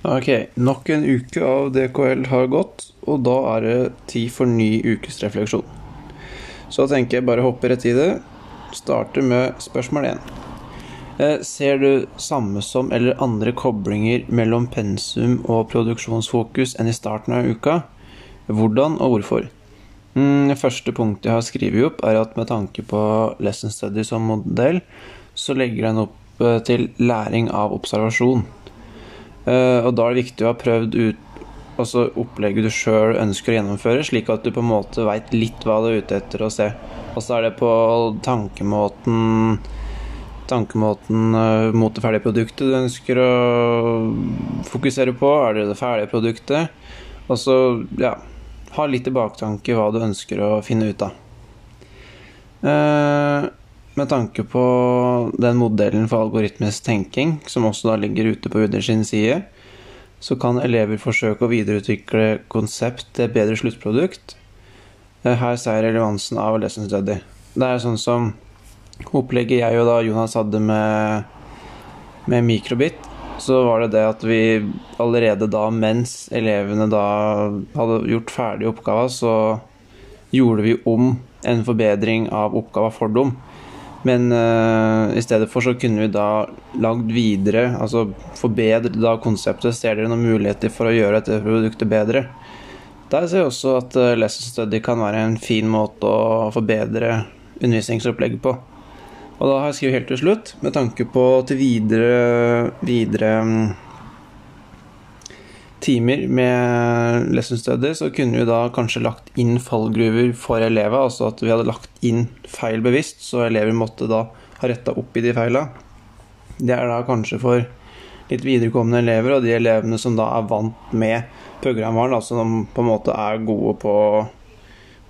Ok, nok en uke av DKL har gått, og da er det tid for ny ukesrefleksjon. Så tenker jeg bare hoppe rett i det. Starter med spørsmål 1. Eh, ser du samme som eller andre koblinger mellom pensum og produksjonsfokus enn i starten av uka? Hvordan og hvorfor? Mm, det første punktet jeg har skrevet opp, er at med tanke på lesson study som modell, så legger den opp eh, til læring av observasjon. Uh, og da er det viktig å ha prøvd ut altså opplegget du sjøl ønsker å gjennomføre, slik at du på en måte veit litt hva du er ute etter å se. Og så er det på tankemåten tankemåten uh, mot det ferdige produktet du ønsker å fokusere på. Er det det ferdige produktet? Og så, ja Ha litt i baktanke hva du ønsker å finne ut av. Uh, med tanke på den modellen for algoritmisk tenking, som også da ligger ute på UD sin side, så kan elever forsøke å videreutvikle konsept til et bedre sluttprodukt. Eh, her jeg relevansen av lesson study. Det er sånn som opplegget jeg og da Jonas hadde med, med mikrobit, så var det det at vi allerede da, mens elevene da hadde gjort ferdig oppgava, så gjorde vi om en forbedring av oppgava for dem. Men uh, i stedet for så kunne vi da lagd videre, altså forbedret da konseptet. Ser dere noen muligheter for å gjøre dette produktet bedre? Der ser jeg også at uh, lesson study kan være en fin måte å forbedre undervisningsopplegget på. Og da har jeg skrevet helt til slutt, med tanke på til videre, videre um, timer med lesson study, så kunne vi da kanskje lagt inn fallgruver for elever. Altså at vi hadde lagt inn feil bevisst, så elever måtte da ha retta opp i de feila. Det er da kanskje for litt viderekommende elever, og de elevene som da er vant med programvaren, altså som på en måte er gode på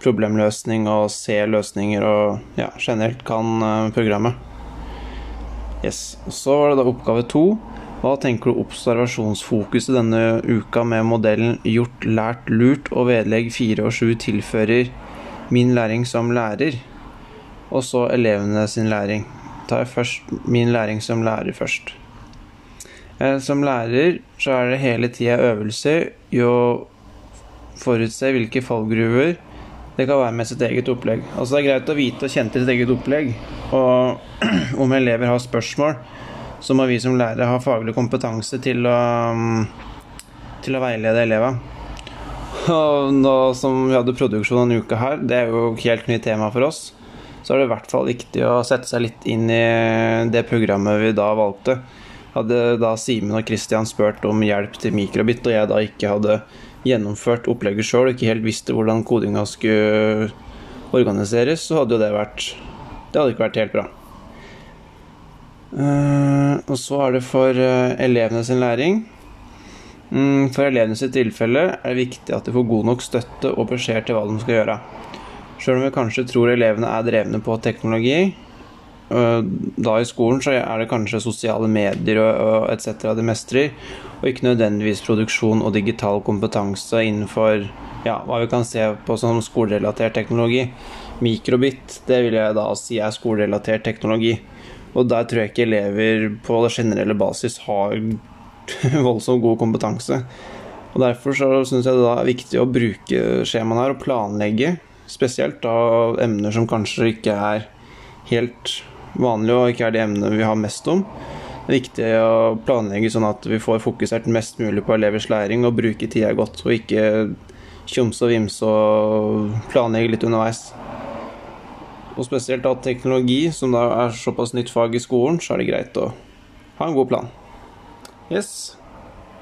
problemløsning og ser løsninger og ja, generelt kan eh, programmet. Yes. Så var det da oppgave to hva tenker du observasjonsfokuset denne uka med modellen gjort, lært, lurt og vedlegg 4 og 7 tilfører min læring som lærer? Og så elevene sin læring. Tar jeg først min læring som lærer først. Eh, som lærer så er det hele tida øvelse i å forutse hvilke fallgruver det kan være med sitt eget opplegg. Altså Det er greit å vite og kjenne til sitt eget opplegg. Og om elever har spørsmål, så må vi som lærere ha faglig kompetanse til å, til å veilede elevene. Og nå som vi hadde produksjon denne uka her, det er jo helt nytt tema for oss, så er det i hvert fall viktig å sette seg litt inn i det programmet vi da valgte. Hadde da Simen og Christian spurt om hjelp til mikrobit, og jeg da ikke hadde gjennomført opplegget sjøl og ikke helt visste hvordan kodinga skulle organiseres, så hadde jo det vært Det hadde ikke vært helt bra. Og så er det for uh, elevene sin læring. Um, for elevene sitt tilfelle er det viktig at de får god nok støtte og beskjed til hva de skal gjøre. Sjøl om vi kanskje tror elevene er drevne på teknologi, uh, da i skolen så er det kanskje sosiale medier og etc. de mestrer, og ikke nødvendigvis produksjon og digital kompetanse innenfor ja, hva vi kan se på som skolerelatert teknologi. Mikrobit, det vil jeg da si er skolerelatert teknologi. Og der tror jeg ikke elever på generelle basis har voldsomt god kompetanse. Og Derfor så syns jeg det da er viktig å bruke skjemaene her og planlegge. Spesielt da emner som kanskje ikke er helt vanlige, og ikke er de emnene vi har mest om. Det er viktig å planlegge sånn at vi får fokusert mest mulig på elevers læring og bruke tida godt, og ikke tjomse og vimse og planlegge litt underveis. Og spesielt av teknologi, som da er såpass nytt fag i skolen, så er det greit å ha en god plan. Yes.